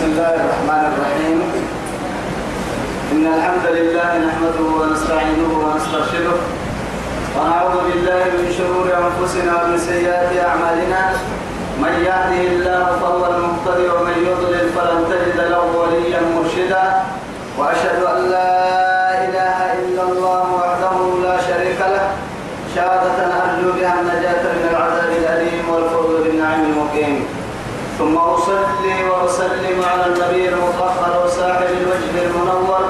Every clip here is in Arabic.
بسم الله الرحمن الرحيم. إن الحمد لله نحمده ونستعينه ونسترشده ونعوذ بالله من شرور أنفسنا ومن سيئات أعمالنا. من يهده الله فهو المهتدي ومن يضلل فلن تجد له وليا مرشدا. وأشهد أن لا إله إلا الله وحده لا شريك له. شهادة أرجو بها النجاة من العذاب الأليم والفوز بالنعيم المقيم. ثم أصلي وأسلم على النبي المطهر وصاحب الوجه المنور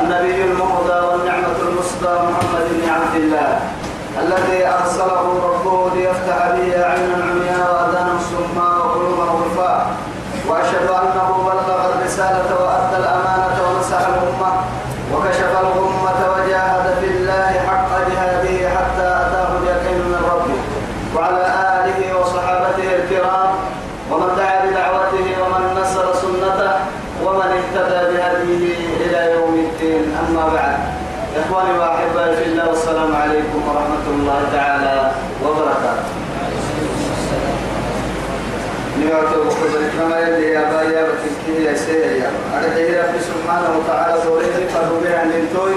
النبي المهدى والنعمة المصدى محمد بن عبد الله الذي أرسله ربه ليفتح به أعينا عمياء وأذانا صماء وقلوبا غرفاء وأشهد أنه بلغ الرسالة وأدى الأمانة ونصح الأمة وكشف الغمة وجاهد في الله حق جهاده حتى أتاه اليقين من ربه وعلى آله وصحابته الكرام ومن دعا بدعوته ومن نصر سنته ومن اهتدى بهديه إلى يوم الدين أما بعد إخواني وأحبائي في الله والسلام عليكم ورحمة الله تعالى وبركاته نيوتو بخبر كما يلي يا بايا بتنكيه يا سيا يا. أرحيه ربي سبحانه وتعالى دوريه فهمي عن انتوي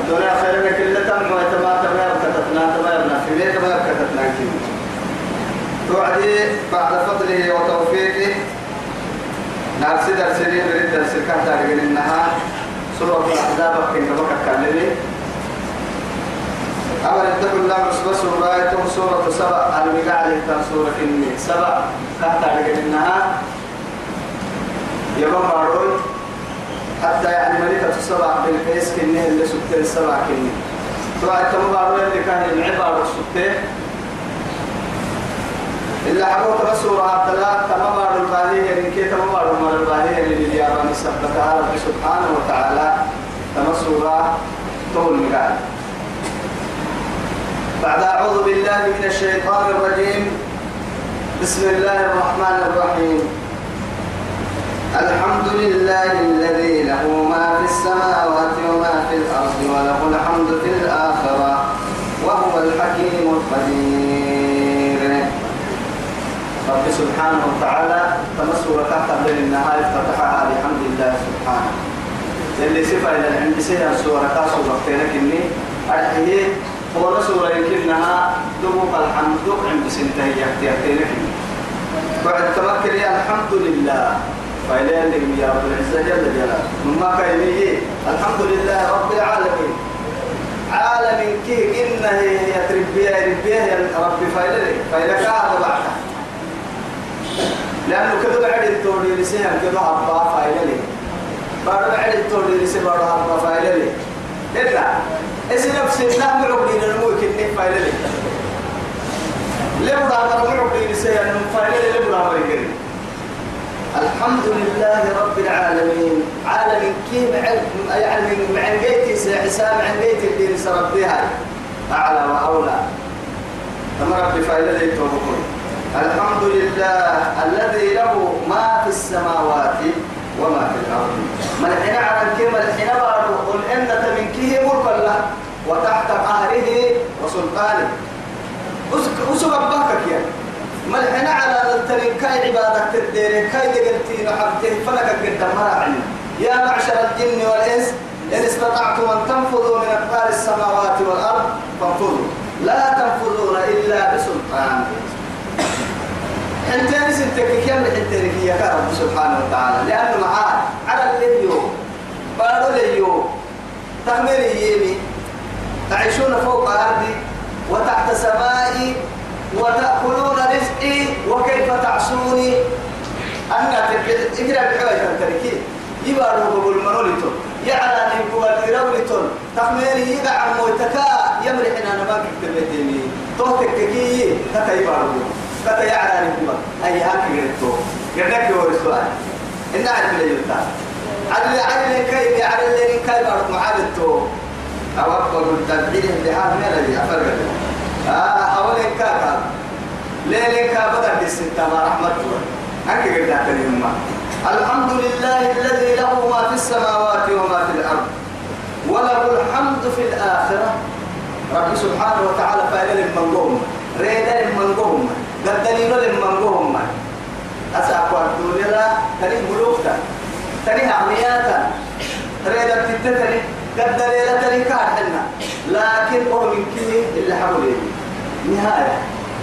الدنيا خير لك إلا تم ويتما تما كتتنا تما يبنا في بيت ما كتتنا كي توعدي بعد فضله وتوفيقه. نفسي درسني بريد درس كهتا لقل النهار سورة الأحزاب بكا كلمي أمر اتقوا الله رسول سورة سورة سبع. المقاع لكتاب سورة كني سبع. كهتا لقل النهار يبقى معروي حتى يعني ملكة السبع بالقيس كني اللي سبتين كني طبعا كما معروي اللي كان العبارة سبتين إلا حبوك بسورة ثلاث تمام الباهية من كي تمام الباهية لليابان سبتها رب سبحانه وتعالى تمسورة طول مقال بعد أعوذ بالله من الشيطان الرجيم. بسم الله الرحمن الرحيم. الحمد لله الذي له ما في السماوات وما في الأرض وله الحمد في الآخرة وهو الحكيم القدير. رب سبحانه وتعالى تمسوا تحت بين النهار افتتحها بحمد الله سبحانه. اللي صفة إلى عند سيها سورة كاسو وقتينك إني أرحيه سورة يمكنها دبوق الحمد عند سنتهي يحتياتينك بعد تمكن الحمد لله. فإليه اللي يا رب العزة جل جلاله. مما كاينيه الحمد لله رب العالمين. عالم كي إنه يتربيه يربيه يا رب فإليه فإليه هذا بعده. لأنه كذا بعد التوري لسه كذا هبا فايلة بعد بعد التوري لسه بعد هبا فايلة إلا إيش نفس النهم ربنا نمو كني فايلة ليه بدا نمو ربنا لسه نمو فايلة ليه بدا مريكري الحمد لله رب العالمين. عالم كيف يعني من عن جيتي حساب عن جيتي اللي سربتها أعلى وأولى. أما ربي فايلة توبكم. الحمد لله الذي له ما في السماوات وما في الأرض. حين على كما الحين بارو قل إنك من كيه ملك الله وتحت قهره وسلطانه. وسوق بكك يا. حين على التنين كاي عبادك تدير كاي دقلتين وحبتين فلك قد مرعن يا معشر الجن والإنس إن استطعتم أن تنفذوا من أقطار السماوات والأرض فانفذوا. لا تنفذون إلا بسلطان. حنتين ستك كم حنتين يا رب سبحانه وتعالى. لأنه معاه على الليو بارو الليو تحمل يمي تعيشون فوق أرضي وتحت سمائي وتأكلون رزقي وكيف تعصوني؟ أنا تقرأ بحوية تركي يبارو بقول منولتون يعلى نيكو الإرولتون تحمل يقع موتكا يمرحنا نماك التبتيني توتك كي تتا كتا يعلى نكما أي هاك يرتو. يردك هو السؤال إن عارف لي يلتا عدل عدل كي يعلى اللي كي بارك معادلتو أو أكبر التنبيه بها من الذي أفرق آه حوالي كاكا. ليلين كابدا بالستة ما رحمة الله هكي قد اليوم الحمد لله الذي له ما في السماوات وما في الأرض. وله الحمد في الآخرة. رب سبحانه وتعالى فعل المنقوم. ريدا المنقوم. قدني له المنقوم أسأقوى الدنيا تنيه ملوكتا تنيه أغنياتا تريد تتتني قد ليلة تنيه كاحلنا لكن هو من كيه اللي حولي نهاية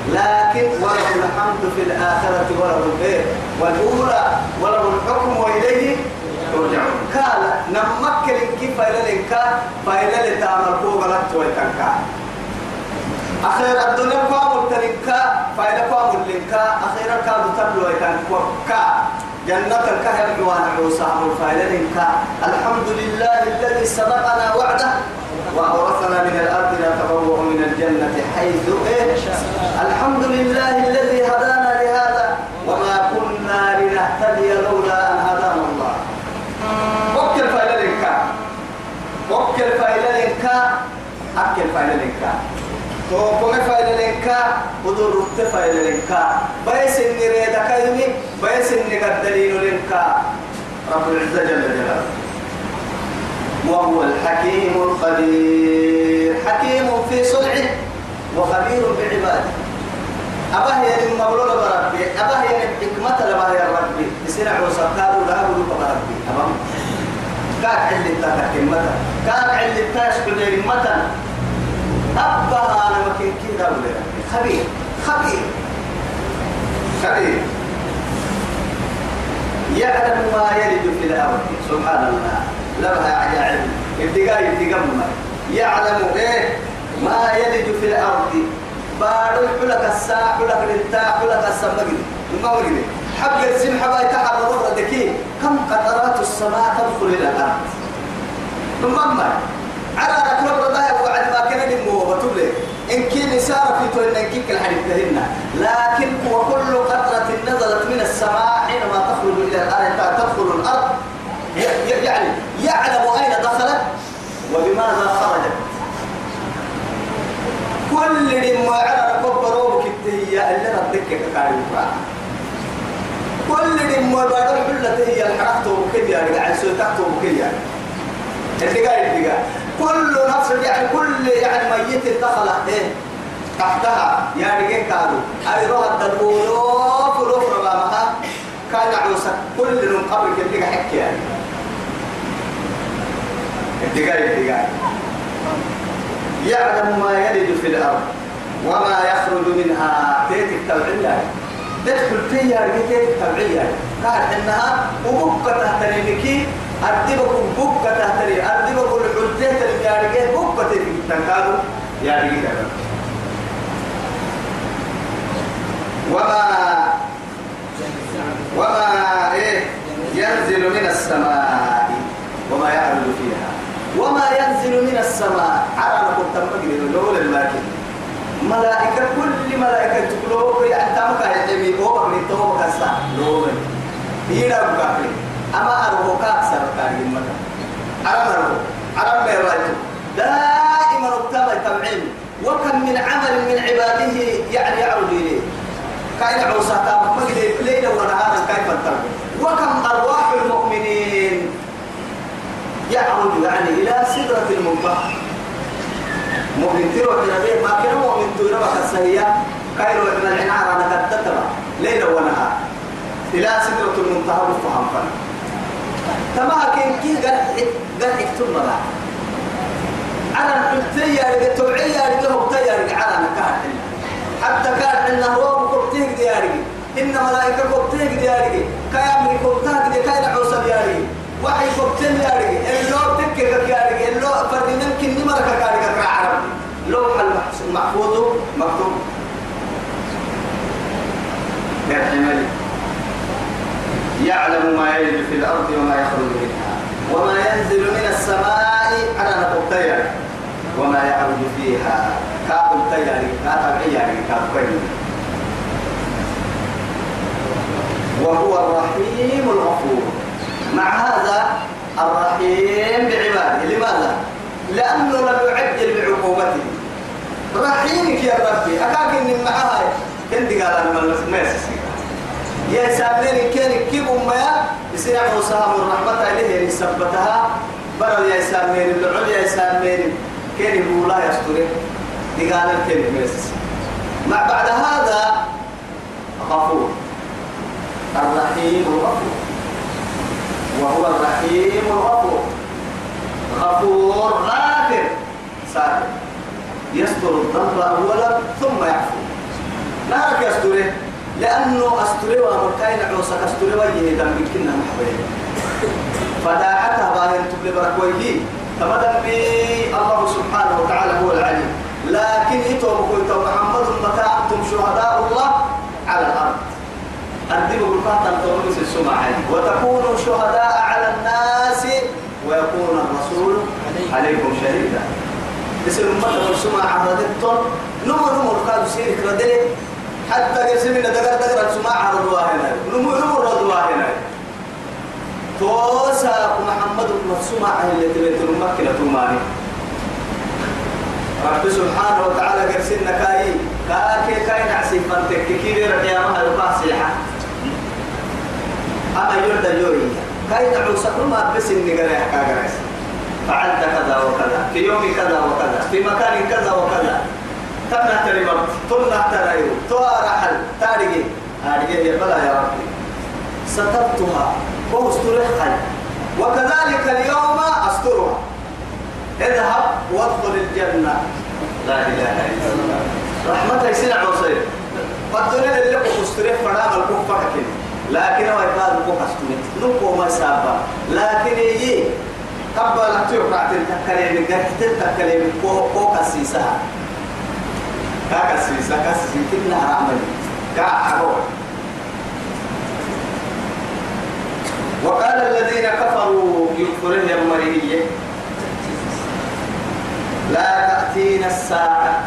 لكن وله الحمد في الآخرة وله الخير والأولى وله الحكم وإليه ترجعون قال نمكن كيف إلى الإنكار فإلى لتعمل فوق لك ويتنكار أخيرا الدنيا قام التنكا فإذا قام التنكا أخيرا كانوا تبلو يتنكا جنة الكهر جوان عوسى الفائدة الإنكا الحمد لله الذي صدقنا وعده وأورثنا من الأرض نتبوأ من الجنة حيث إيه؟ الحمد لله الذي هدانا لهذا وما كنا لنهتدي لولا أن هدانا الله وكل فائدة الإنكا وكل فائدة الإنكا أكل فائدة الإنكا تو كم فايدة لنكا ودور رت فايدة لنكا بيس إني ريدا كيمي بيس إني قدرين لنكا رب العزة جل جلاله وهو الحكيم القدير حكيم في صنعه وخبير بعباده أباه يا المولود بربي أباه يا حكمة لباه يا ربي يصير عوسكار ولا أقول بربي أباه كاك علي تاك كاك علي تاش كل متى أبها أنا مكين كده ولا خبير خبير. خبير. يعلم ما يلد في الأرض. سبحان الله لها عجائب ابتقاء ابتقاء يعلم إيه؟ ما يلد في الأرض. بارو حلك الساعة حلك الانتاع حلك السمجد المغرب. حق السم حباي تحت ظهر دكي. كم قطرات السماء تدخل إلى الأرض؟ ثم على ركوب الله وعد ما نسارة في الحديث تهنا لكن وكل قطرة نزلت من السماء حينما تخرج إلى الأرض تدخل الأرض. يعني يعلم أين دخلت وبماذا خرجت. كل ما على ركوب روبك التهية اللي ردك كاري كل ما بعد الحلة هي الحركة وكذا يعني سويتك وكذا اللي قاعد اللي قاعد كل نفس يعني كل يعني ميت دخل إيه؟ تحتها يعني كيف كانوا أي روح الدلولوف ولوف ربامها كان عوسى كل من قبل كده حكي يعني. الدقايق الدقايق. يعلم ما يلد في الأرض وما يخرج منها. تيتك تبعية تدخل فيها تيتك تبعية قال إنها وبقى تحت ريمكي أردبك بكة تهتري أردبك الحجة تري يا رجال بكة تنكادو يا رجال وما وما إيه ينزل من السماء وما يعرض فيها. وما ينزل من السماء. على نقول تمكن لولا الماكين ملائكة كل ملائكة تقولوا يعني تامك يحمي هو بقى نتوه كسا لولا هنا بقى أما أروه كأكثر كان يمتا أرم أروه أرم بيرايته دائما اتبع تبعين وكم من عمل من عباده يعني يعرض إليه. كاين عوسى تابع مجد ليلا ونهارا كيف التربية وكم أرواح المؤمنين يعرض يعني إلى سدرة المنتهى مؤمن تروح إلى ما كان مؤمن تروح السهية كاين من العنار أنا قد ليلا ونهار إلى سدرة المنتهى بفهم فن. تما كين كي قال قال اكتب ملا على الحلتي يا رجال توعي يا رجال على مكان حتى كان إنه هو كبتيك دي يا رجال إن ملائكة كبتيك دي يا رجال كيام كبتاك دي كاين عوصل يا رجال وحي كبتين يا رجال اللو تكك يا رجال اللو فردين كني مركا يا رجال كعرب لوح المحفوظ مكتوب. يا حمالي يعلم ما يلج في الأرض وما يخرج منها. وما ينزل من السماء على نقطة وما يعرج فيها. كاب التيار كاب العيار كاب وهو الرحيم الغفور. مع هذا الرحيم بعباده. لماذا؟ لأنه لم يعجل بعقوبته. رحيمك يا ربي. أكاك إن معها كنت قال أنا ما يا سامين كان كيف ما يصير عمو من رحمة إليه يثبتها برد يا سامين العل يا سامين كان يقول لا يستر قال الكلمة مع بعد هذا غفور. الرحيم الغفور. وهو الرحيم الغفور. غفور غافر ساتر يستر الذنب أولا ثم يعفو. نارك يستره. لأنه أستره ومركين عوسك أستره ويه دم يمكننا محبين. فداعتها باهن تبلي بركويه. تمدن بي الله سبحانه وتعالى هو العليم. لكن إتوا بقولت محمد متى أنتم شهداء الله على الأرض. أردب بالقاطع تونس السماء وتكونوا شهداء على الناس ويكون الرسول عليكم شهيدا. يصير أمة السماء عرضتهم نمو نمو قالوا سيرك ردي حتى قسمنا دقر دقر السماء عرضوا هنا. نمو نمو ردوا هنا. توسا محمد السماء اللي تبيت المكة توماني رب سبحانه وتعالى قرسلنا كاي كاكي كاي نعسي فانتك. كيبير القيامة يقع سيحة؟ أما يرد جوي كاي نعوسك ما بس قريح كاقرس فعلت كذا وكذا. في يوم كذا وكذا. في مكان كذا وكذا. تمنع تريبط تمنع تريو توارحل تارجي هارجي يا بلا يا ربي. سترتها. واسترخها وكذلك اليوم أسترها. اذهب وادخل الجنة. لا إله إلا الله. رحمة يسنع عصير فالدنيا اللي مستريح فرام الكفة كن لكن هو يقال الكفة استريح نوكو ما سابا لكن يجي قبل أتيوك عتل تكلم قرحتل تكلم كو كسيسا كاسيسا كاسيسا كنا رعمل كاحرور وقال الذين كفروا يكفرون يا مريم لا تأتينا الساعة.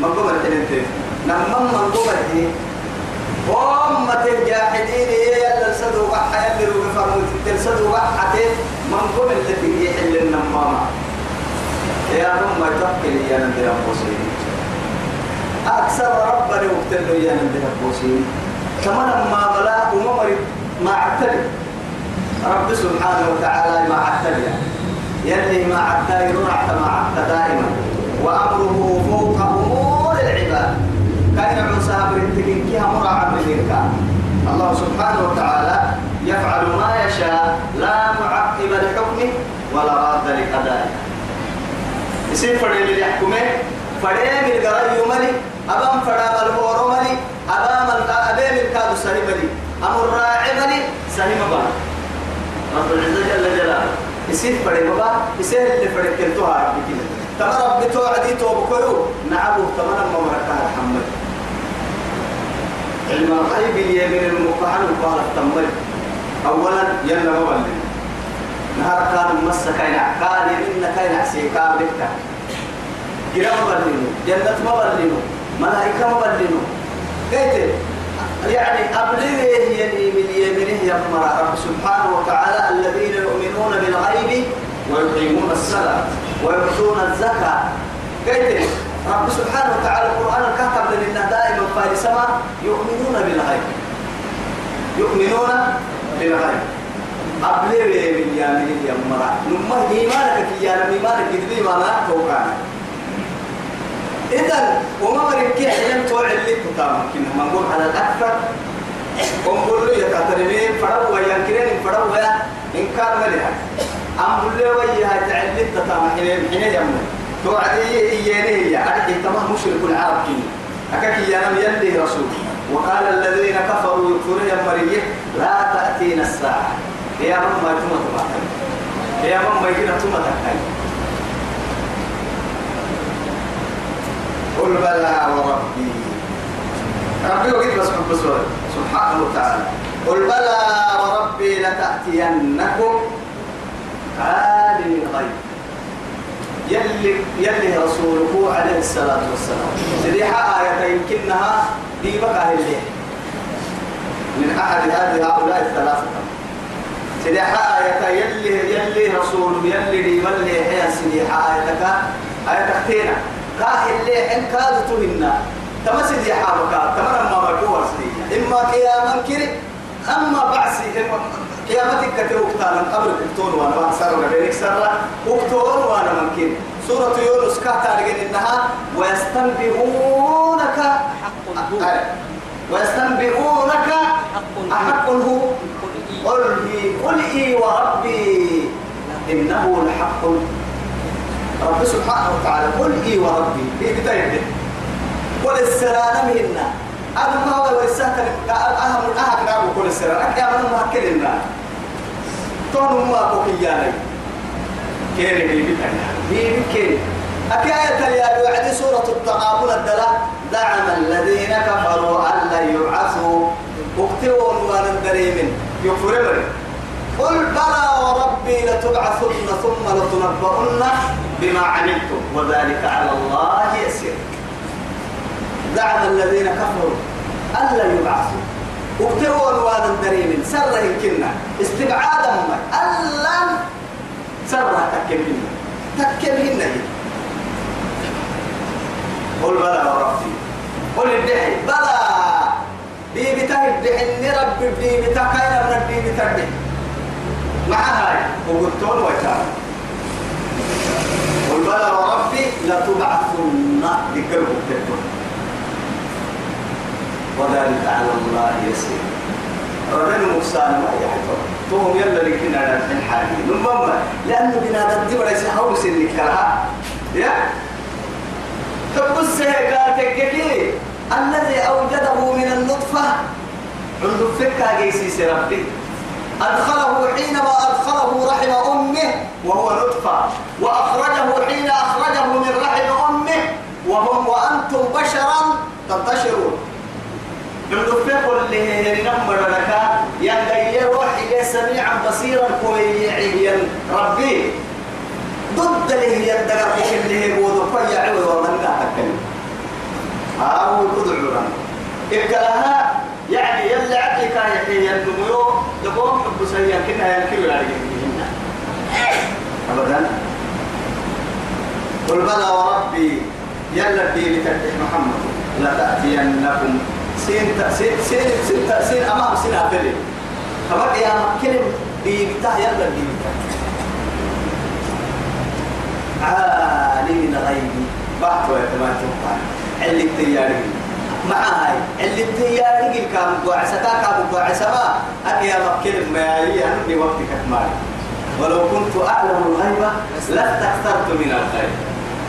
من قبل تنتهي نمم من قبل أمة الجاحدين اللي سدوا بحا يلي رو بفرموت تلسدوا بحا من قبل التي يحل النمامة؟ يا أمة تقل يا نبي أنفسين أكثر ربنا وقتلوا يا نبي أنفسين كمان ما ملا وممر ما اعتلي. رب سبحانه وتعالى ما اعتلي. يلي ما عدى يرعى ما عدى دائما. وأمره فوق كان عوسى برتكين كيها مراعى من الله سبحانه وتعالى يفعل ما يشاء لا معقب لحكمه ولا راد لقضائه. يصير فريم اللي يحكمه فريم القرى يملي أبام فرام الهور ملي أبام أبام الكاد سهيم لي أمر راعي ملي سهيم بان رب العزة جل جلاله. يصير فريم بابا يصير اللي فريم كنتوها ربي كده تمام ربي توعدي توبكيو نعبه تمام ما مركها محمد. علم الغيب اليمين المقعن قال التمر اولا يلا مولد نهار كان مس كاين كان يمين كاين عسيكا بك جرام مبلينو جنة مبلينو ملائكة مبلينو قلت يعني أبلغه يلي من يمينه يا رب سبحانه وتعالى الذين يؤمنون بالغيب ويقيمون الصلاة ويؤتون الزكاة. قلت رب سبحانه وتعالى القرآن الكتب لنا دائما فارسما يؤمنون بالغيب. يؤمنون بالغيب. أبلغ من يامين يا مرا؟ نما إيمانك في يا إيمانك كذبي ما توقعنا إذا وما مريك حلم توعد لك تتامكن ما نقول على الأكثر. ونقول له يكاترمين فروا ينكرين فروا إن كان مليها أم بلي ويا تعلم تتامكن حين يمنا توعدي إياني يا أرحي تمام مشرك العرب أكاك ينام يلي رسول وقال الذين كفروا يكفرون يا مريم لا تأتينا الساعة يا من ما تبعتني يا من ما تبعتني قل بلى وربي ربي وقيت بس حب سبحانه وتعالى قل بلى وربي لتأتينكم عالم الغيب يلي يلي رسوله عليه الصلاة والسلام. سريحة آية يمكنها دي بقى اللي. من أحد هذه هؤلاء الثلاثة. سريحة آية يلي يلي رسوله يلي دي ملي هي سريحة آية كا آية تختينا كاه اللي حن كادتو هنا تمسد يا حابك تمام ما بكور سريحة إما قياما كري أما بعسي قيامتك كتير وقتانا قبل كتون وأنا سر بينك سر وقتون وأنا ممكن. سورة يونس كهتا لقين إنها ويستنبئونك. ويستنبئونك. حق هو. قل إي قل إي وربي. إنه لحق. رب سبحانه وتعالى قل إي وربي. في بداية قل السلام منا. أنا ما هو ورسالة أهم أهم نعم قل السلام. أكيد أنا ما أكلنا تون ما بقياني كيري بيبي بيبي كيري. أكاية يا وعد سورة التقابل الدلاء دعم الذين كفروا أن لا يبعثوا. اكتبوا عنوان دريم يكفرون قل بلى وربي لتبعثن ثم لتنبؤن بما عملتم وذلك على الله يسير. دعم الذين كفروا أن لا يبعثوا. اكتبوا عنوان دريم سر يمكننا. استبعادا ألا سر تكبهن تكبهن قل بلى وربي قل الدحي بلى. بي بتاعي بحني ربي بي بتاع كاين من البي بتاعي مع هاي. وقلتون وتعالى قل بلى وربي لتبعثن. ذكرهم تكتب وذلك على الله يسير. ربنا مكسان ما يحفظ. توهم يلا لكنا الحين حالي. نمما لأنه بنا ضد ولا يسحوا سنك لها يا؟ تبص قاتك الذي أوجده من النطفة عند فكا جيسيس ربي أدخله حينما أدخله رحم أمه وهو نطفة وأخرجه حين أخرجه من رحم أمه. وهم وأنتم بشرا تنتشرون. فكا اللي نمر لك يا روحي سميعا بصيرا كويعيا ربي. ضد اللي هي الدقر اللي هي بود فيا عوض ومن لا تكلم أو تدعونا إكلها يعني يلا عدي كان يحيي النمو لقوم حب سيئا كنا أبدا. قل بلى وربي. يلا بي بتفتح محمد. لا تأتينكم سين سين سين سين سين أمام سين أبلي فبقى يا مكلم بي بتاع يلا بي بتاع عالم الغيب. بحث ويتمات اللي التياري مع هاي اللي التياري كام قوعسة كام قوعسة ما. أكيا مكلم ما هي عندي وقت كتماري. ولو كنت أعلم الغيب لاستكثرت من الخير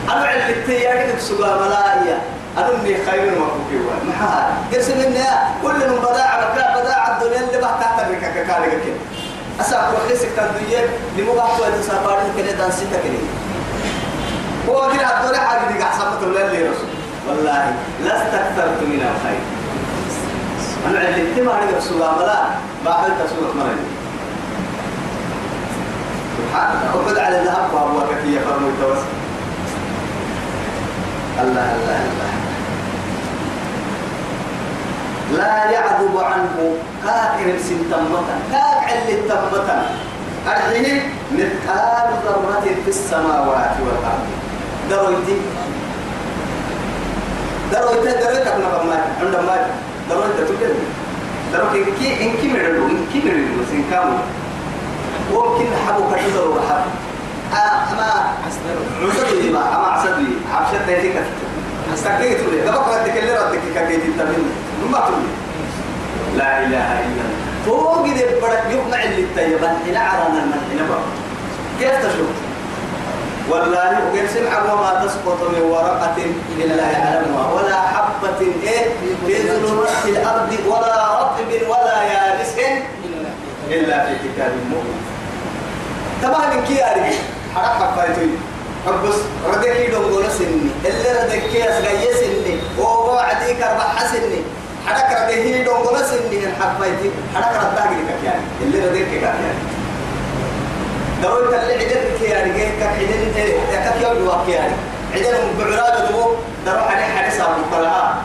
أنا اللي التياري بسوغا ملائية أنني خير مكوكي ما هاي قسم إني كل من بداع بكا بداع الدنيا اللي بحث تحت كالي كده أسا كوحيسك تدوية لمباحث ويتسابارين كده دانسيتا كده. هو كده الدنيا حاجة دي قحسمت ولا اللي رسول والله لا استكثرت من الخير. أنا علمت ما عليك رسول الله بلا مريم. سبحان الله وقد على الذهب وهو كثير فرموا التوسل الله الله الله. لا يعذب عنه كاكر سنتمتا كاك علي تمتا أرحيه مثقال ذرة في السماوات والأرض. درويتي. درويتي درويتي أبنى بمات عند مات درويتي تقول درويتي إنكي إنكي مرلو إنكي مرلو سنكامو ممكن حبو كتزر وحب أما عسدي ما أما عسدي عبشت تيتي أستكيت لي ده بقى تكلم ردك كاكيت التمين ما تقول لا إله إلا الله. فوق دي بدك يقنع اللي الطيبة إلى عرنا المنحنة بقى كيف تشوف؟ والله وكيف سمع وما تسقط من ورقة إلا يعلمها ولا حبة إيه؟ في ظلمات الأرض ولا رطب ولا يابس إلا في كتاب مبين. تبع من كي أريد؟ حرق حبايتي. حبس ردك قول سني اللي ردك يسغي سني ووعدي كربح سني حرك رده دوم قول سني الحبايتي حرك ردك لك يعني. اللي ردك يعني. دروي تلي عدد كي يعني كي كعدد يا كي يوم واقع يعني؟ عدد بعراد دو درو حد حد سام طلعها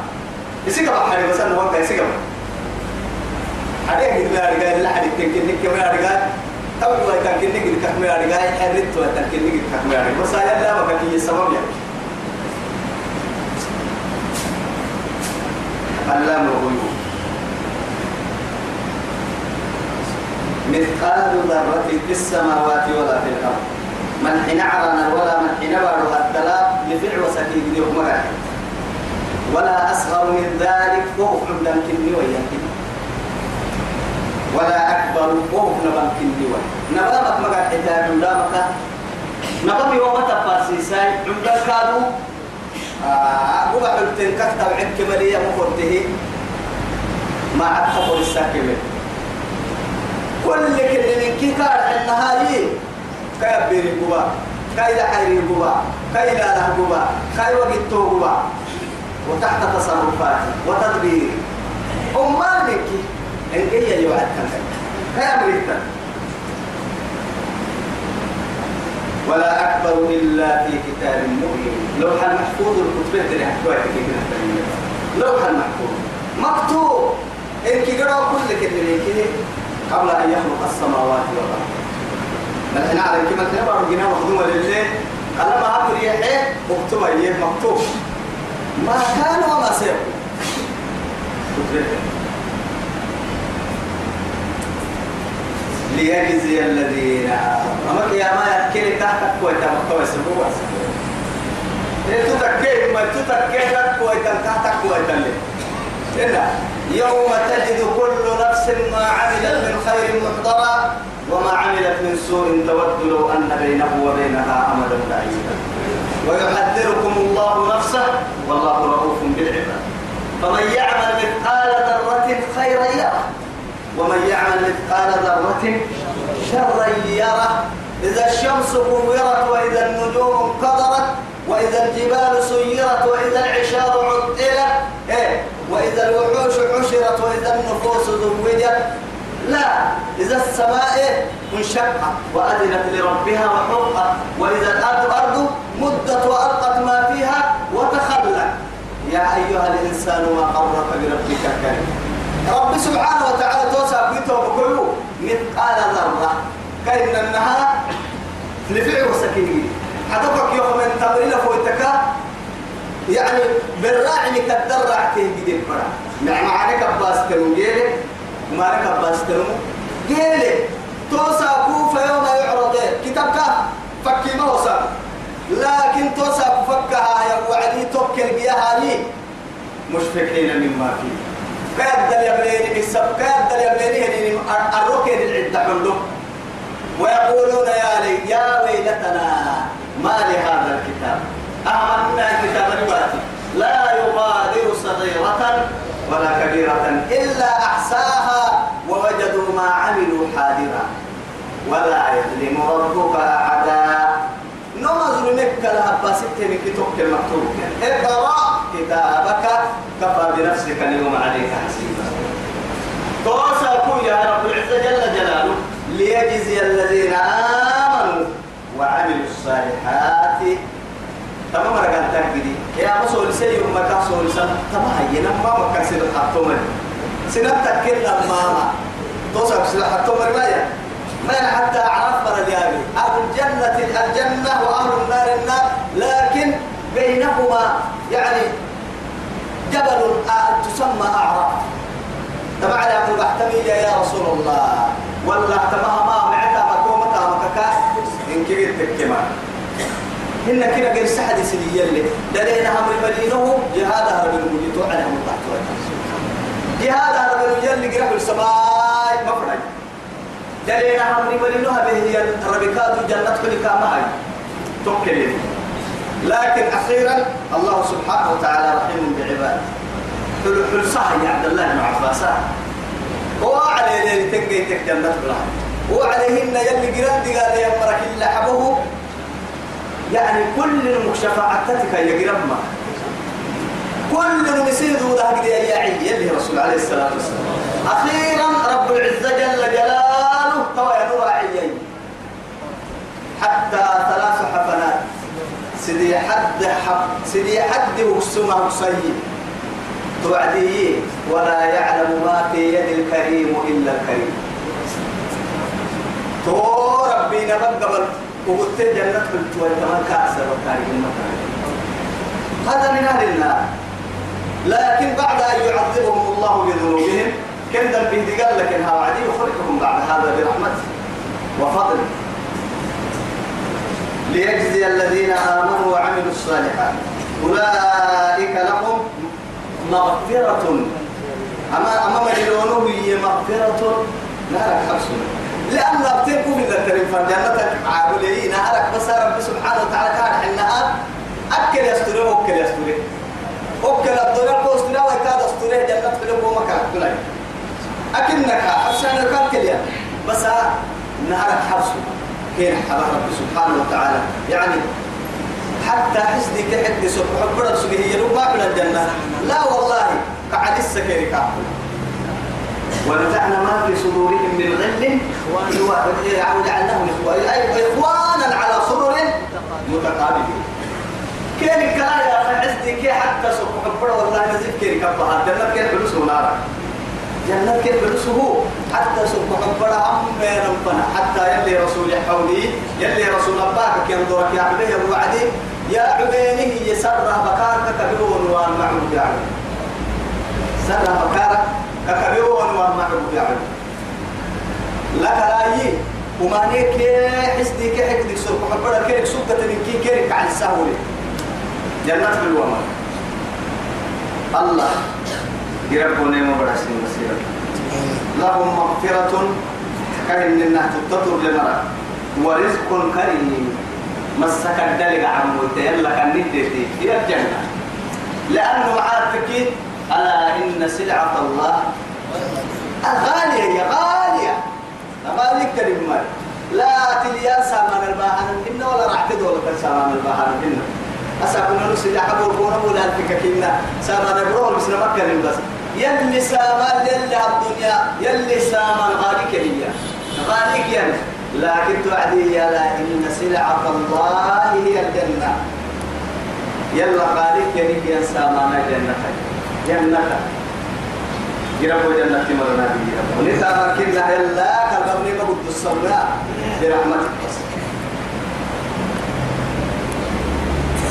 يسيق بقى حد بس أنا وقت يسيق حد يجد ما. رجع لا حد يمكن نك ما رجع أول ما يمكن نك نك ما رجع حرت ويمكن نك نك ما رجع بس أنا لا كان يسمع يعني. علام الغيوب مثقال ذرة في السماوات ولا في الأرض. من حين عرنا ولا من حين بارها الدلاء يفع وسكين دي مرح ولا أصغر من ذلك وهو عمدا كني ويمكن ولا أكبر وهو نبان كنيوان نبامك مقا حتاب نبامك نبامي ومتا فارسيساي عمدا كادو آه وقع التن كتب عن كمالية مفرته ما أكتبه الساكمة كل كل كي كار النهاري كي بيري قبا كي لا حيري قبا كي لا له قبا كي وقت قبا. وتحت تصرفات وتدبير أمالك إن هي يوعد كي أمريكا. ولا أكبر إلا في كتاب مبين. لوح المحفوظ الكتب اللي حكوا لوح المحفوظ. مكتوب. إن كي قرأوا كل كلمة قبل أن يخلق السماوات والأرض. نحن على كما تنبع رجنا مخدومة لله. قال ما أبر يحيى مكتوب أيه؟ مكتوب. ما كان وما سيكون. ليجزي الذين أما يا ما يحكي تحت كويتا مكتوب سبوا تتكي ما تتكي كويتا تحت كويتا إلا يوم تجد كل نفس ما عملت من خير محضرا وما عملت من سوء تود لو أن بينه وبينها أمدا بعيدا. ويحذركم الله نفسه والله رؤوف بالعباد. فمن يعمل مثقال ذرة خيرا يره. ومن يعمل مثقال ذرة شرا يره. إذا الشمس كورت وإذا النجوم انقدرت وإذا الجبال سيرت وإذا العشار عطلت إيه وإذا الوحوش حشرت وإذا النفوس زوجت. لا إذا السماء انشقت وأذنت لربها وحقت وإذا الأرض أرض مدت وألقت ما فيها وتخلت. يا أيها الإنسان ما قرك بربك الكريم. رب سبحانه وتعالى توسع بيته بكله. مثقال ذرة كأن النهار لفعل وسكين حدفك يوم من تمرين فوتك يعني بالراعي كدرع تهدي الفرع مع معانك أباس تنجيلي ومعانك أباس تنمو جيلي. توسع كوفا يوم يعرض. كتابك فكي ما وصل. لكن توسع فكها يا وعدي توكل بيها لي. مشفقين مما فيه. كاد يبليني بالسب كاد يبليني الركن العدة كله ويقولون يا لي يا ويلتنا ما لهذا الكتاب؟ أهمنا كتاب الواتي لا يغادر صغيرة ولا كبيرة إلا أحساها ووجدوا ما عملوا حاضرا. ولا يظلم ربك أحدا. نمز لك لها باسكت من كتب المكتوب اقرأ كتابك كفى بنفسك اليوم عليك حسيبا. توسع يا رب العزة جل جلاله ليجزي الذين آمنوا وعملوا الصالحات. تمام رجال تكدي يا مسؤول سيء ما كسول سن. تمام هي ما ما كسر حتومر سنة تكلا ماما توصل سنة حتومر ما يا ما حتى عرف برجالي أهل الجنة الجنة وأهل النار النار. لكن بينهما يعني جبل تسمى أعراف تبع لهم بحتمي يا رسول الله. ولا تمها ما معتا مكومتا مكاكا إن كبير تكما هن كنا غير سحد سنية اللي دلينا هم المدينة جهاد هرب المجيد وعلى هم تحت جهاد هرب المجيد اللي قرب السماء مفرج. دلينا هم المدينة هذه الربكات جنة كل كامهاي توكلين لكن أخيرا الله سبحانه وتعالى رحيم بعباده. حلو حلو صح يا عبد الله بن عباس. وعلى ليل تنقي تك جنة بلا وعليهن يلي قرد قال يا مرك إلا حبه. يعني كل المكشفاتك يا قرب ما كل مسيد وده قد يا عيد يلي رسول عليه الصلاة والسلام. أخيرا رب العزة جل جلاله طوى نور عيين حتى ثلاث حفنات سيدي حد حب سيدي حد وسمه سيد توعدي ولا يعلم ما في يد الكريم إلا الكريم. تو ربي نبقى وقلت جنة قلت وانتما كأسر وكاري هذا من أهل النار. لكن بعد أن يعذبهم الله بذنوبهم كم ذنبه قال لك إنها وعدي يخرجهم بعد هذا برحمته وفضله ليجزي الذين آمنوا وعملوا الصالحات. أولئك لهم مغفرة. أما أما مجلونه هي مغفرة نهرك حبسنا لأن بتنكو من الترين فجنتك عابلي نهرك بس رب سبحانه وتعالى كان حنها أكل يستري وكل يستري وكل الدنيا كوستري وكاد استري جنة حلوة ومكان كلها. أكنك حبسنا كان كليا بس نهرك حبسه كين حبس رب سبحانه وتعالى. يعني حتى حسدك حد سبحانه وتعالى سبحانه ما في الجنة. لا والله قعد السكير كافر ونزعنا ما في صدورهم من غل. وجعلناهم إخوانا على سرر متقابلين. كان الكلام يا حسدي كي حتى سوق حبر والله نزيد كي كبها جنة كي فلوس نار جنة كي فلوس هو حتى سوق حبر أم ربنا. حتى يلي رسول حولي يلي رسول كي ينظرك يا عبيه وعدي يا عبينه يسره بكارك كبيرون والمعروف يا عبيه سره بكارك ككبيرون والمعروف يا عبيه لك رأيي وما نيك حسدي كي حكدك سوق حبر كي سوق من كي كي عن السهولة جنة بالومر الله. يربون يوم براسين مسيرة لهم مغفرة كهن النهج تطر لمرأة ورزق كريم. مسك الدلق عمو يلا كان ندتي هي الجنة. لأنه معاتك ألا إن سلعة الله غالية يا غالية. غالية كريم لا تليا سامان الباهن إنه ولا رعتد ولا سامان الباهن إنه. أسأكون نسي لحبه وكون ولا الفككنا سامان البروه بس نمكن بس يلي سامان يلي الدنيا يلي سامان غاليك هي غاليك يعني لكن تعدي يا لا إن سلعة الله هي الجنة. يلا غاليك يعني هي سامان الجنة جنة. يربو جنة مرنا بي ونتا مكنا يلا ما قد الصلاة برحمتك. بس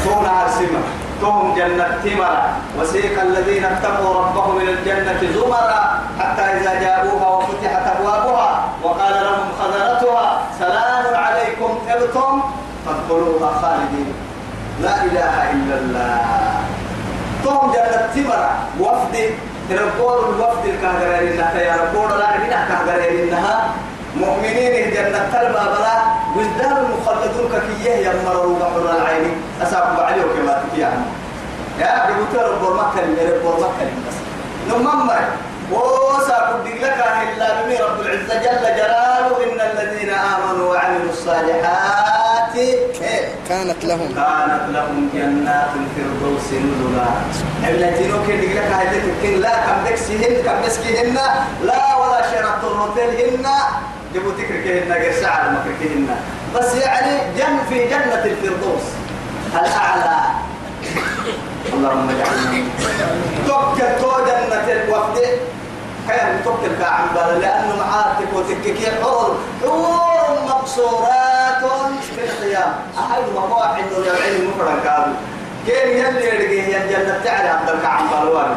تون عرسمة تهم جنة تمرة وسيق الذين اتقوا ربهم إلى الجنة زمرا حتى إذا جاءوها وفتحت أبوابها وقال لهم خزنتها سلام عليكم طبتم؟ فادخلوها خالدين. لا إله إلا الله. تهم جنة تمرة وفد ربور الوفد الكهجرين إنها يا ربور لا عندنا كهجرين إنها مؤمنين جنة تلبى بلا وزدان المخلدون ككيه يمروا بحر العين. أساقوا عليه كما تكيان يا ربوت ربور مكة ربور مكة بس نمم وساقوا لك إلا بمي رب العزة جل جلاله. إن الذين آمنوا وعملوا الصالحات كانت لهم. كانت لهم جنات الفردوس نزلا. التي نوكل لك هذه لا كم دكسهن كم دسكهن لا ولا شرط الروتيلهن جبوا تكركهن غير ساعة مكركهن بس يعني جن في جنة الفردوس. الأعلى. اللهم اجعلنا توكل تو جنة الوفد. كان توكل كعم لأنه معاتك وتككي حور حور مقصورات في الخيام أحد واحد من العلم مفرد كابو كين يلي يرقيه الجنة تعالى عبد الكعم بالوان.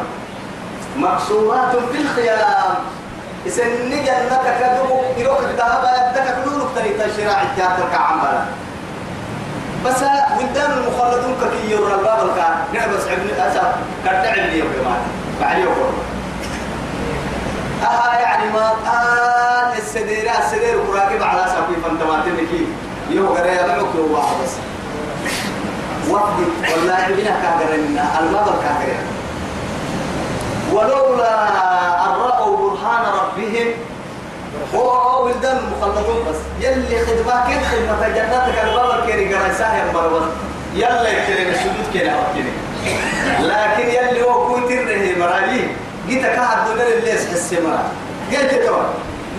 مقصورات في الخيام إسني جنتك دبو يروك الذهب يدك كلونك تري تشراع الجاتر كعمل بس ولدان المخلدون كي يرى الباب الكان نعبس عبن أسا كرتع لي يوم بعد يوم أها يعني ما آه السدير السدير وراكب على سبيل فانتماتين كي. يو غري أنا مكتوب واحد بس. وفدي والله بنا كاغرنا المضر كاغرنا ولولا ربهم هو ولدان المخلطون بس. يلي خدمة كيف خدمة جناتك البابا كيري قرأي ساهر مروز يلا يكترين السجود كيري أوكيني لكن يلي هو كنت الرهي مرالي. جيت كهد دولار اللي يسحس مرا قلت توا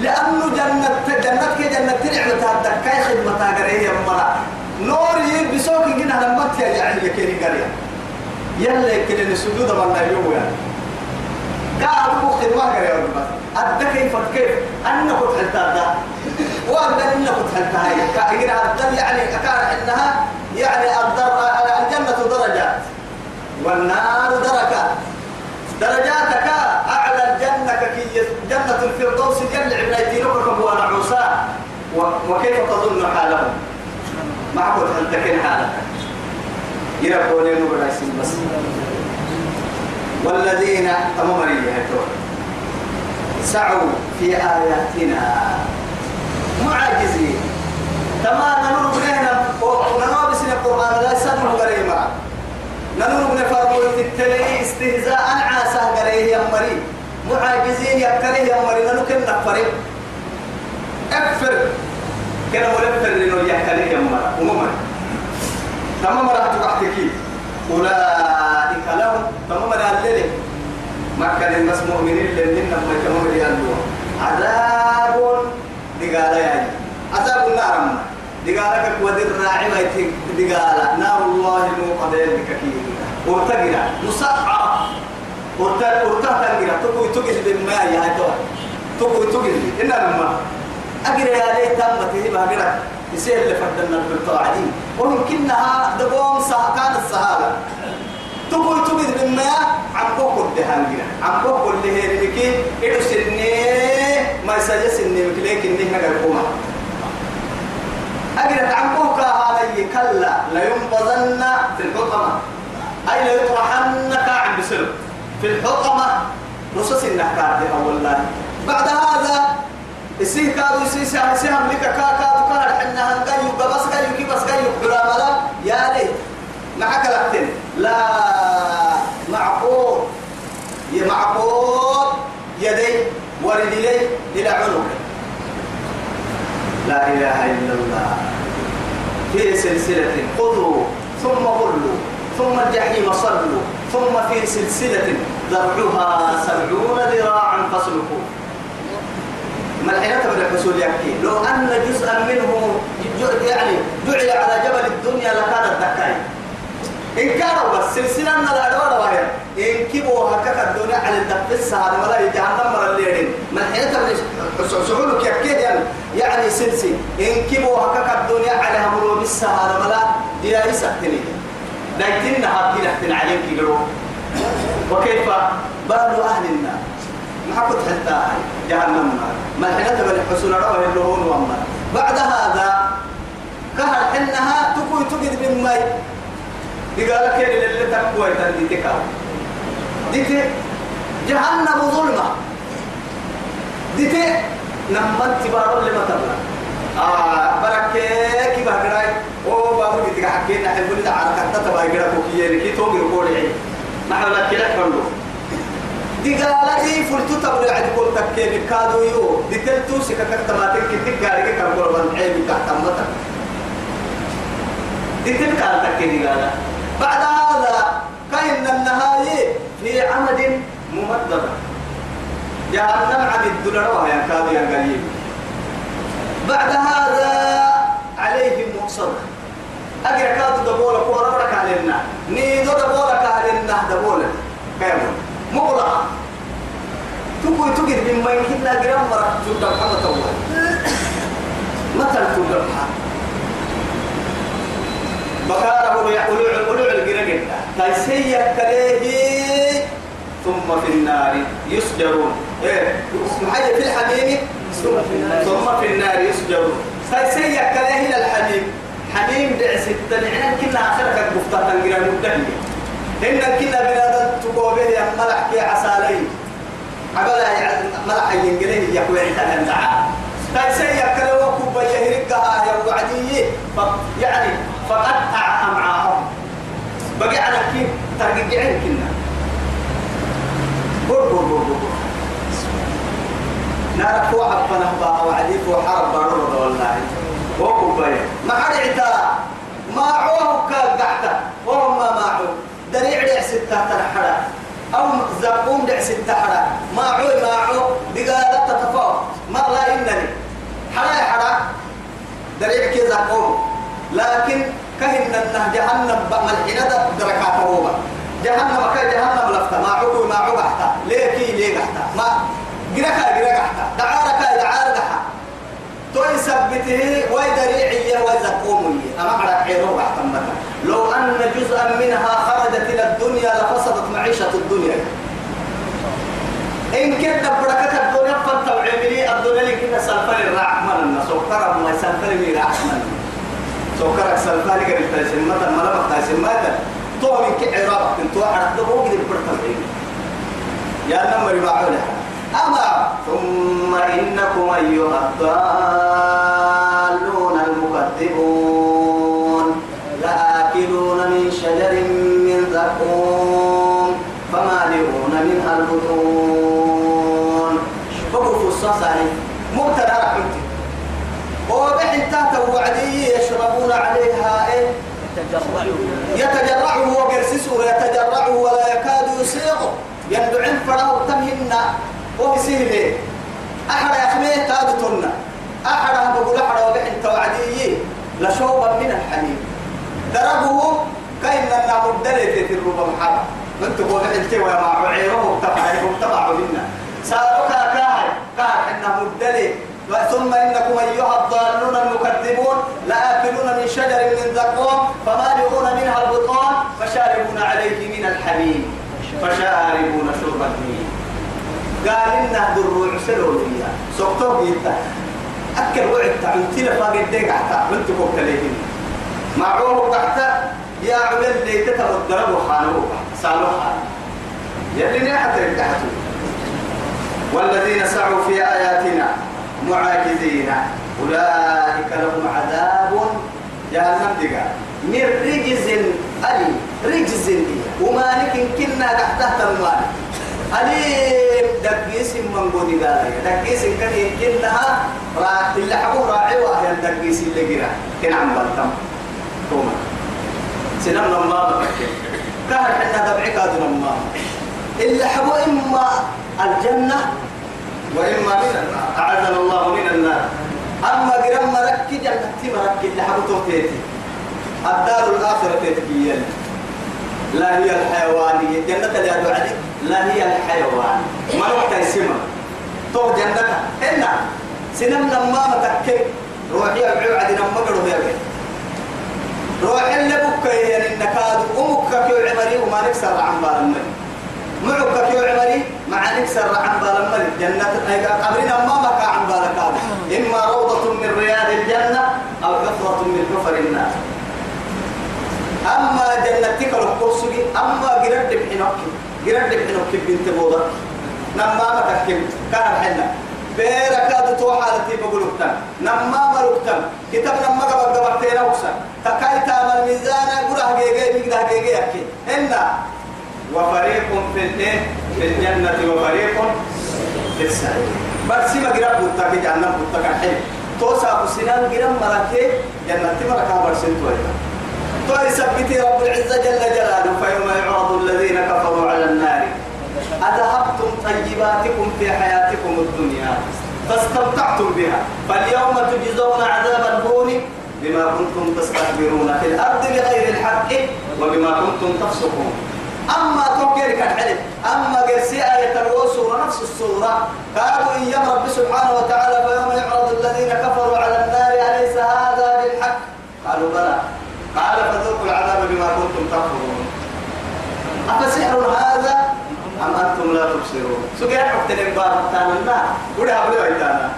لأنه جنة جنة كي جنة تنعم تهدك كاي خدمة تاقريه مرا نور يلبسوك جنا لما يعني يكيري قرية يلا يكترين السجود من اليوم يعني. قالوا خدمة غير يوم بس أدى كيف كيف؟ أنا كنت حلتها وأنا إن كنت حلتها هي كأجر أفضل يعني كان إنها يعني الجنة درجات. والنار دركات درجاتك أعلى الجنة كي جنة الفردوس جل عبنيتي لكم هو نعوسا وكيف تظن حالهم؟ ما كنت حلتكين حالك. يربوني نور بس. والذين ريها سعوا في آياتنا. معاجزين تمام نور بنهنا ونور بسن القرآن لا يسمى غريبا نور بن فرمو التلي استهزاء. عاسى غريه يا مري معاجزين يكره يا مري نور كنا فريق أكفر. كنا ملفر لنو يا مري عموما تمام راح تحكي أولئك لهم. تمام الليل ما كان بس مؤمنين لأنهم ما تمام يالله عذاب دقالة يعني. عذاب النار دقالة كودر راعي ما دقالة. نار الله المقدر بكثير ورتقرا مسعرة ورتا ورتا تقرا تقوي تقل بالماء يا تقوي تقل. إن لما أقرأ يا ليت تم تهيب أقرأ. يصير اللي فدنا بالطاعين ويمكنها دقوم سا كان السهالة تقول بقول ده هنجرا عم بقول ده هنجرا إدو سنة ما يسجل سنة مكليك نقدر قوما أجرت عم بقول هذا كلا لا ينبذن في الحطمة. أي لا يطرحن كعب بسلم في الحطمة. نصوص النحكار دي أولا بعد هذا السيه كادو السيه سهم سهم لك كا كادو كان حنا هنقيو قبس قيو كي بس قيو حراملا يا ليت. معك لكتن لا. معقول. يا معقول. يدي ورجلي إلى عنق لا إله إلا الله. في سلسلة خذوا ثم غلوا ثم الجحيم صلوا ثم في سلسلة ذرعها سبعون ذراعا فاسلكوه الحين تبدأ الحصول يحكي لو أن جزءا منه يعني جعل على جبل الدنيا لكانت دكاي إن كانوا بس سلسلة من الأدوار وهي إن كبوا هكذا الدنيا على الدقس هذا ولا يجهنم مر الليل ما الحين تبدأ سعولك يحكي يعني. يعني سلسلة إن كبوا هكذا الدنيا على همرو بس هذا ولا دي يسكتني لكن هذه نحن عليك يقولوا. وكيف؟ بال أهل النار. ما كنت حتى جهنم. ما الحين تبني حسن رواه اللهون وما. بعد هذا كهر حنها تكوي تجد من ماي. قال لك اللي تقوى تنديتك ديت جهنم ظلمة. ديت نمت تبارو لما تبلا آه بركة كي بهجراي. أو بابو ديتك حكينا حبولي تعالى كتة تبايجرا كوكية كي تومي كوري ما حولك كده كله. دي قال لي فلتو تبرع عند كل تكين كادو يو. دي تلتو سكا كتماتين كتك كم قول من عيب تلك قال تكين قال بعد هذا كأن النهاية في عمد ممدد جهنم عن الدولار يا كادو يا قليل. بعد هذا عليهم مقصد. أجر كادو دبولك ورورك علينا نيدو دبولك علينا دبولك كامل مغلقة تقول تقول مما يمكن لا جرام مرة. تقول محمد أول مثل تقول محمد بكارة يقولوا يقولوا الجرجل تيسير كليه ثم في النار يسجرون. إيه؟ محيي في الحميم ثم في النار يسجرون. تيسير كليه إلى الحميم حميم دعس التنعين كنا آخرك بفتة تنجرى مدهني إن كنا بلاد تقوبه يا ملح كي عسالي عبلا ملح ينجليه يقوي عتنا دعاء. تيسير كليه وكوبا يهرقها يا وعدي يعني فقطع أمعاءهم بقي على كيف؟ ترجعين كنا. بور بور بور بور نارك هو حبنا بقى وعديك وحرب بارور والله. وكوباية ما حد عتا ما عوه كقعته وهم ما معه دريع دع ستة تنحرا أو زقوم دع ستة حرا. ما عوه ما عوه بقالة تتفاوت. لا إنني. حرا حرا. دريع كي زقوم. لكن كهن أنه جهنم ملحنة دركات روبا. جهنم كا جهنم لفتا. ما عقو ما عقو حتى ليه كي ليه حتى ما جركا جركا حتى دعارك دعار دحا توي سبته وي دريعية وي زقومية. أما على عيرو حتى متا لو أن جزءا منها خرجت إلى الدنيا لفسدت معيشة الدنيا. إن كنت بركة الدنيا فانتوعملي الدنيا لكن سلفل الرحمن سكر ما سلفل من الرحمن سكرك سلفاني قبل تايسن متى ما لما تايسن متى تو من كعراب كنت واحد دبو قد برتم يا نمر باعوله أما ثم إنكم أيها الضالون المكذبون لآكلون من شجر من زقوم فمالئون منها البطون الصصاري مبتدا رحمتي وبحن تحت وعدي يشربون عليها إيه؟ يتجرعه وقرسسه يتجرعه ولا يكاد يسيغه يندعن فراه تمهن. وبسهله أحد أخميه تادتنا أحد بقول أحد وبحن توعدي لشوبا من الحليب. دربه كأن النار الدلت في الربا محرم انت قول انت وما عيره تبعه تبعه منا سالك كاهي كاهي إنه مدلي ثم إنكم أيها الضالون المكذبون لآكلون من شجر من زقوم فمالئون منها البطون فشاربون عليه من الحميم. فشاربون شرب الهيم قال إنه دروع سلولية سوكتوك يتا أكل وعد تعمتي لفاق الديك حتى بنت فوق تليهن معروه تحت. يا عبد لي تتم الدرب وخانوه سألوه خان يلي نحت تحته. والذين سعوا في آياتنا معاجزين. أولئك لهم عذاب جهنم دقا من رجز ألي رجز وما لكن كنا تحت المال. ألي دقيس من قولي قال دقيس كان كنها راح اللي حبوه راعي وهي دقيس اللي قرا كان عم بلتم. توما سنم لما كهر حنا دبعك هذا لما اللي حبوا إما الجنة وإما من النار. أعاذنا الله من النار. أما قرم مرك جنة مرك اللي حبوا توتيتي الدار الآخرة تتكيل. لا هي الحيوانية جنة اللي أدعو عليك لا هي الحيوان. ما وقت يسمى تو جنة. هنا سنم لما متكك روحي أبعو عدنا مقروا يا بيه روح اللي بك يعني النكاد أمك كيو عمري وما نكسر عن بالمري معك كيو عمري. مع نكسر عن بالمري جنة قبرنا ما مكا عن بالك إما روضة من رياض الجنة أو حفرة من حفر النار. أما جنتك القرصي أما قرد بحنوك. قرد بحنوك بنت بوضة. نما متكم كان حنا بيركاد توحالتي بقولكتن نما ملكتن كتاب نما قبل قبل تينا وكسن تكاي تامل ميزان قراه جيجي بيقده جيجي أكي إن وفريق في الإيه؟ في الجنة وفريق في السعير بس ما قرب بوتاك جنة بوتاك حين توسع سنان قرب مراكي جنة مركا برسنت وإذا فيثبت رب العزة جل جلاله فيوم يعرض الذين كفروا على النار. أذهبتم طيباتكم في حياتكم الدنيا. فاستمتعتم بها. فاليوم تجزون عذاب الهون بما كنتم تستكبرون في الأرض بغير الحق وبما كنتم تفسقون. أما كان حلم أما قرسي آية الوصول نفس الصورة. قالوا إن رب سبحانه وتعالى فيوم يعرض الذين كفروا على النار أليس هذا بالحق؟ قالوا بلى. قال فذوقوا العذاب بما كنتم تكفرون. أفسحر هذا أم أنتم لا تبصرون؟ سجل حتى الإنبار تانا لا وده أبدا بيتانا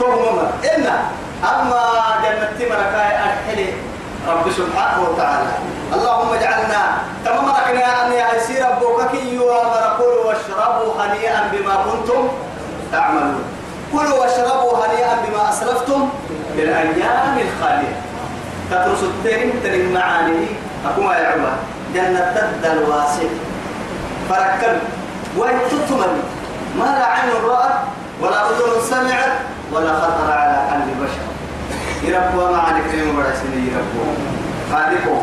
فهم إن أما جنة مركاي أرحلي. رب سبحانه وتعالى. اللهم اجعلنا تمام ركنا أن يسير ربك كلوا واشربوا هنيئا بما كنتم تعملون. كلوا واشربوا هنيئا بما أسلفتم بالأيام الخالية. تدرس الترم ترم معاني أقوم يا عمر. جنة تد الواسع فركب ويتتمن ما لا عين رأت ولا أذن سمعت ولا خطر على قلب بشر. يربوا ما عليك يوم برسل يربوا خالقوا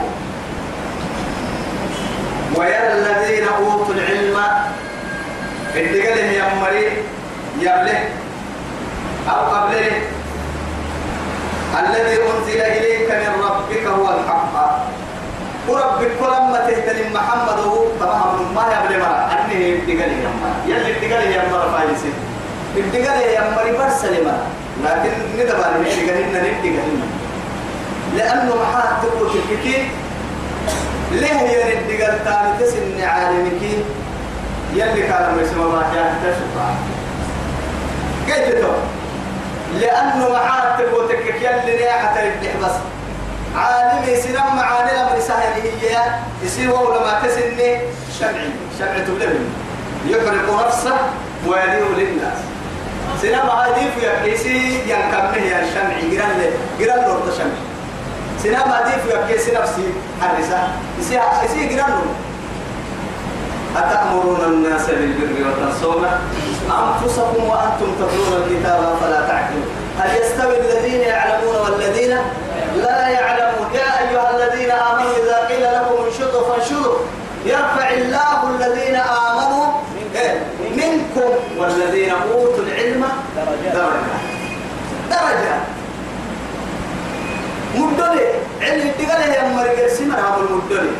ويرى الذين أوتوا العلم الدقل يا مريض يبله أو قبله الذي أنزل إليك من ربك هو الحق وربك لما تهتم محمد هو تمام ما يبلي مرة يبتقل يا مرة يلي يا مرة فايسي يا مرة برسل مرة لكن ندبر يبتقل لنا نبتقل لأنه محات تقول تلكي ليه يا ندقل تاني تسن عالمك؟ يلي كان مسمى ما كان كيف تقول لأنه معاد تقول تكك يلي ريحة الدح بس؟ عالمي سنم معاني لما يسهل هي؟ يصير ولا ما تسني شمعي شمعي تبلغ يحرق نفسه ويليه للناس. سينما هذه في كيسي ينكمه يا شمع جيران جيران لورد شمع سينما هذه في كيسي نفسي حرسة يسي يسي جيران أتأمرون الناس بالبر وتنسون أنفسكم وأنتم تتلون الكتاب فلا تعقلون هل يستوي الذين يعلمون والذين لا يعلمون؟ يا أيها الذين آمنوا إذا قيل لكم انشدوا فانشدوا. يرفع الله الذين آمنوا إيه؟ منكم والذين أوتوا درجات درجات مدلي علم تقال يا مرقر سمر هذا المدلي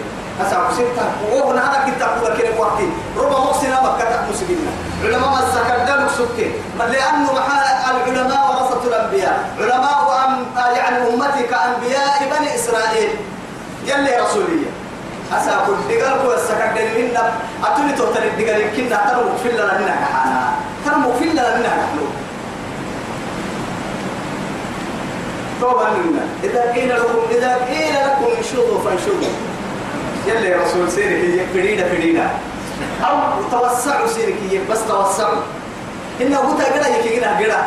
أسعى سيرتا وهنا هذا كنت أقول كده وقتي ربما مقصنا مكة مسجدنا علماء الزكاة دلك سكي لأنه محا العلماء ورثة الأنبياء. علماء أم يعني أمتي كأنبياء بني إسرائيل. يلي رسولية. أسعى كل دقال كل الزكاة دل منا أتوني توتر الدقال يمكن ترمو في لنا منها كحانا ترمو في لنا توبا منا. إذا قيل لكم إذا قيل لكم انشدوا فانشدوا يلي رسول سيرك فريدة فريدة أو توسعوا سيرك بس توسعوا. إنه قلت قرأ يكي قرأ قرأ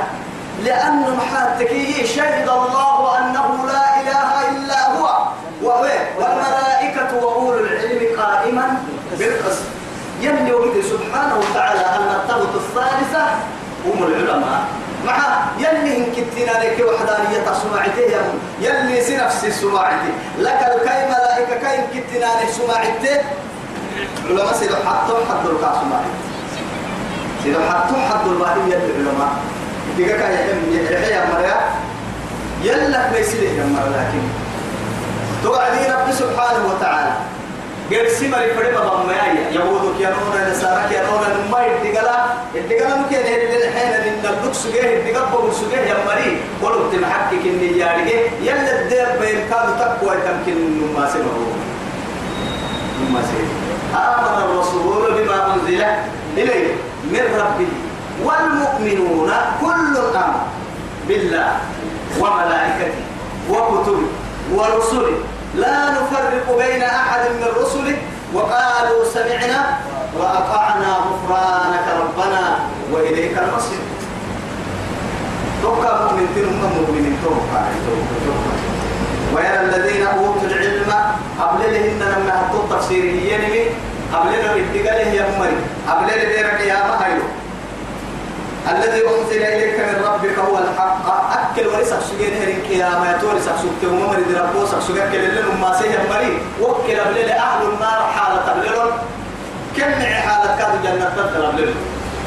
لأنه محاتك شهد الله أنه لا إله إلا هو. والملائكة وأولو العلم قائما بالقسط. يلي وقت سبحانه وتعالى المرتبة الثالثة هم العلماء. مع يلي إن كتنا لك وحدانية سماعته يلي سنفس سماعته لك الكي ملائكة كي إن كتنا لك سماعته علماء سيدو حطوا حطوا لك سماعته سيدو حطوا حطوا الباقي يلي علماء ديك كاي يحيى يحيى مريا. يلا بيسيله يا مريا لكن توعدي رب سبحانه وتعالى. قال سمر فريما بمايا يهود كيانونا نصارى كيانونا ما يدقلا يدقلا ممكن الحين ان اللوكس جه يدقلا بوكس جه يا مري ولو تمحكك ان يارجه يلا الدير بإمكانه تقوى تمكن ما سمعه ما سمعه آمن الرسول بما أنزل إليه من ربه والمؤمنون كل آمن بالله وملائكته وكتبه ورسله لا نفرق بين أحد من رسله وقالوا سمعنا وأطعنا غفرانك ربنا وإليك المصير. توقع مؤمن تنم مؤمن توقع ويرى الذين أوتوا العلم قبل لهن لما هتو تفسيره ينمي قبل لهم اتقاله يا أمري قبل لديرك يا مهيو الذي أنزل إليك من ربك هو الحق. أكل ورسك سجين هرين قيامة يتورسك سجين ومر دي ربوسك سجين كل لهم ما سيه مري وكل أبلل أهل النار حالة أبللهم كم حالة كادوا جنة تبدل أبللهم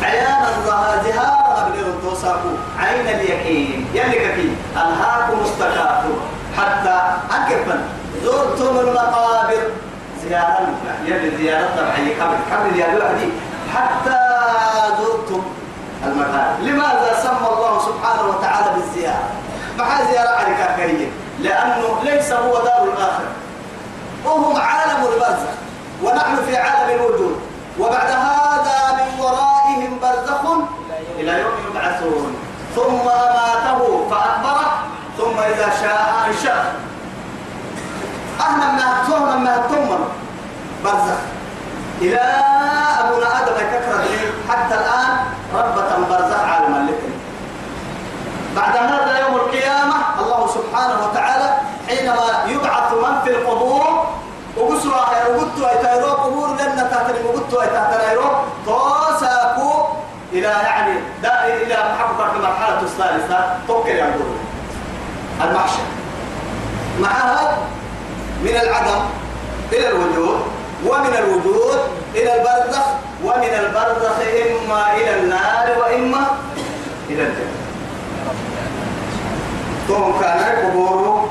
عيانا ظهازها أبللهم توساكو. عين اليقين. يلي كفي ألهاكم استكاثر حتى أكفن زرتم المقابر. زيارة يلي زيارة طبعا قبل قبل يا حتى زرتم المكان. لماذا سمى الله سبحانه وتعالى بالزيارة؟ مع زيارة عليك كريه لأنه ليس هو دار الآخرة. وهم عالم البرزخ. ونحن في عالم الوجود. وبعد هذا من ورائهم برزخ إلى يوم يبعثون. ثم أماته فأكبره ثم إذا شاء أنشأ أهلا ما تهنا ما تمر برزخ. إلى أبونا آدم يككر حتى الآن ربة برزخ عالما لكن بعد هذا يوم القيامة الله سبحانه وتعالى حينما يبعث من في القبور وقصوا وقلت أيتايرو قبور لن تاتني وقلت أيتايرو توساكو إلى يعني دا إلى محبة المرحلة الثالثة توكل يقول المحشر. معها من العدم إلى الوجود. ومن الوجود إلى البرزخ ومن البرزخ إما إلى النار وإما إلى الجنة. ثم كان قبوره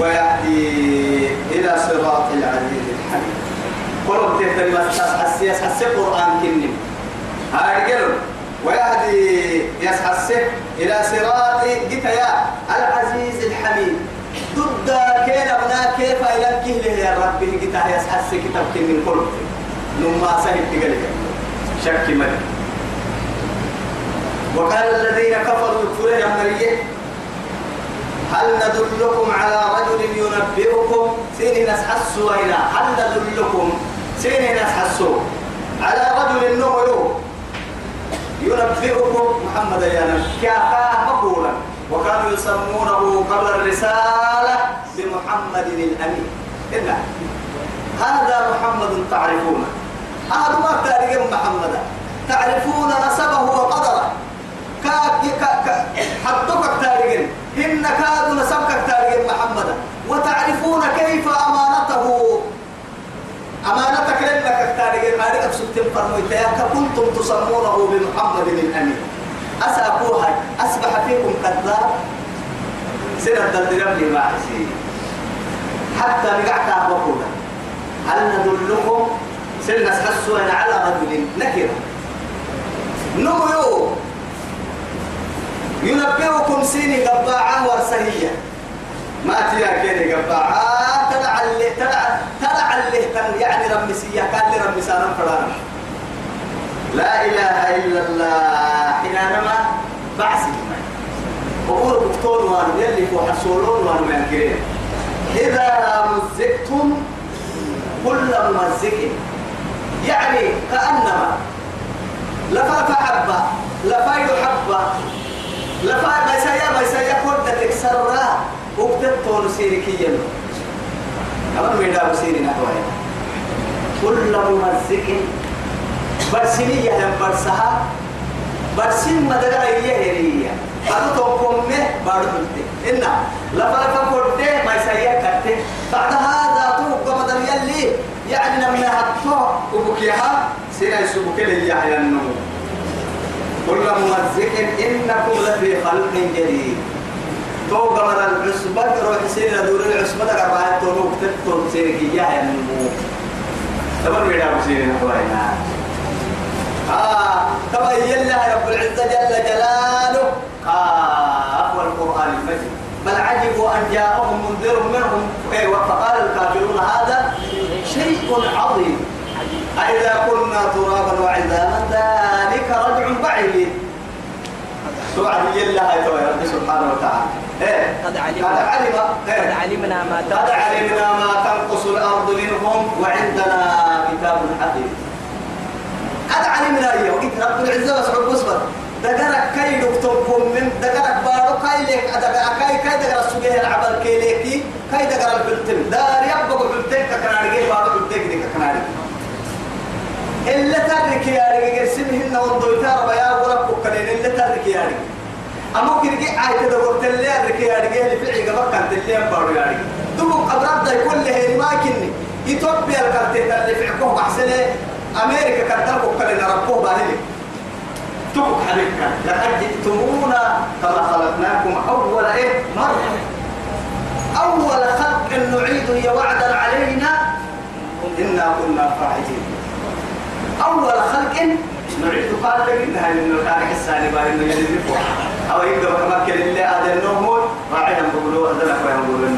ويهدي إلى صراط العزيز الحميد. قلوا تهتري بس حسي قرآن كنم قالوا ويهدي يسحسه إلى صراط قتيا العزيز الحميد. ضد كين أبنا كيف إلى كهله يا ربي؟ قتا يسحسه كتاب كنم قلوا نما سهل تقلق شك ملك وقال الذين كفروا كفر يا مريه هل ندلكم على رجل ينبئكم؟ سين ناس حسوا إلى هل ندلكم؟ سين ناس حسوا على رجل نمو ينبئكم. محمد يا كافا مقولا. وكانوا يسمونه قبل الرسالة بمحمد الأمين. إلا هذا محمد تعرفونه. هذا ما تاريخ محمد. تعرفون نسبه وقدره. كاك كاك حدك تاريخ. إن كاد نسبك تاريخ محمد. وتعرفون كيف أمانته. أمانتك لك تاريخ. هذه أبسط فرميتها كنتم تصمونه بمحمد الأمين. أسأبوها. أصبح فيكم كذاب. سنة الدرب لي معسي حتى رجعت أبوكونا هل ندلكم سنة حسوا على رجل نكرة نمو ينبئكم سيني قباعة ورسهية. ما تيا كيني قباعة. تلع اللي تلع تلع اللي يعني رمسية. كان لي رمسانا فلانا لا إله إلا الله. حينما بعسي وقول بكتور وانو يلي فو حصولون وانو إذا مزقتم كل ممزق يعني كأنما لفا حبة لفايد حبة لفا ما يسيا ما يسيا كل تكسرها وبتطول سيري كيلو كمان ميدا بسيري نحوه. كل ممزق برسينية هم برسها برسين مدغا هي هي هذا توكم مه بارو بنتي إن لفا لفا كورته ما يسيا كرته بعد هذا تو قمد يلي يعني لما هتو وبكيها سينا يسبك لي يحيى النمو كل ممزق إنكم لفي خلق جديد تو قمد العصبة روح سينا دور العصبة تو نكتب تو سيرك يحيى النمو تمام بيدا بسيرنا حوالينا آه كما يلا رب العزة جل جلاله. آه القرآن المجيد بل عجبوا أن جاءهم منذر منهم. فقال الكافرون هذا شيء عظيم. أئذا كنا ترابا وعظاما ذلك رجع بعيد. سبحان الله يا رب سبحانه وتعالى. إيه قد علم قد علم. قد إيه علمنا ما قد علمنا ما تنقص الأرض منهم. وعندنا كتاب حفيظ قد علمنا يا رب العزة وسعود بصبر دقرك كي دكتوركم من دقرك بارو كي لك دقرك كي كي دقر السجية العبر كي ليكي. كي دقر البلتم دار يبقى البلتم كنارجي بارو بلتم دي كنارجي إلا ترك يا رجال سنهن وضويتا ربيا وربك كنين إلا ترك يا رجال أما كرجي عايت دور تلي رك يا رجال اللي في عجبك كان تلي بارو يا رجال دم قبرات ده كل هي ما كني إثيوبيا الكارتين اللي في عقوب أحسن أمريكا كتلك كل نربوه باهلك تبك حبيبك لقد جئتمونا كما خلقناكم. أول إيه؟ مرة. أول خلق نعيد هي وعدا علينا. إنا كنا فاعلين. أول خلق نعيد. قال لك إنها من الخالق الثاني بارين يجري أو يبدأ كما كان اللي هذا النوم وعيهم بقولوا أذنك ويهم بقولوا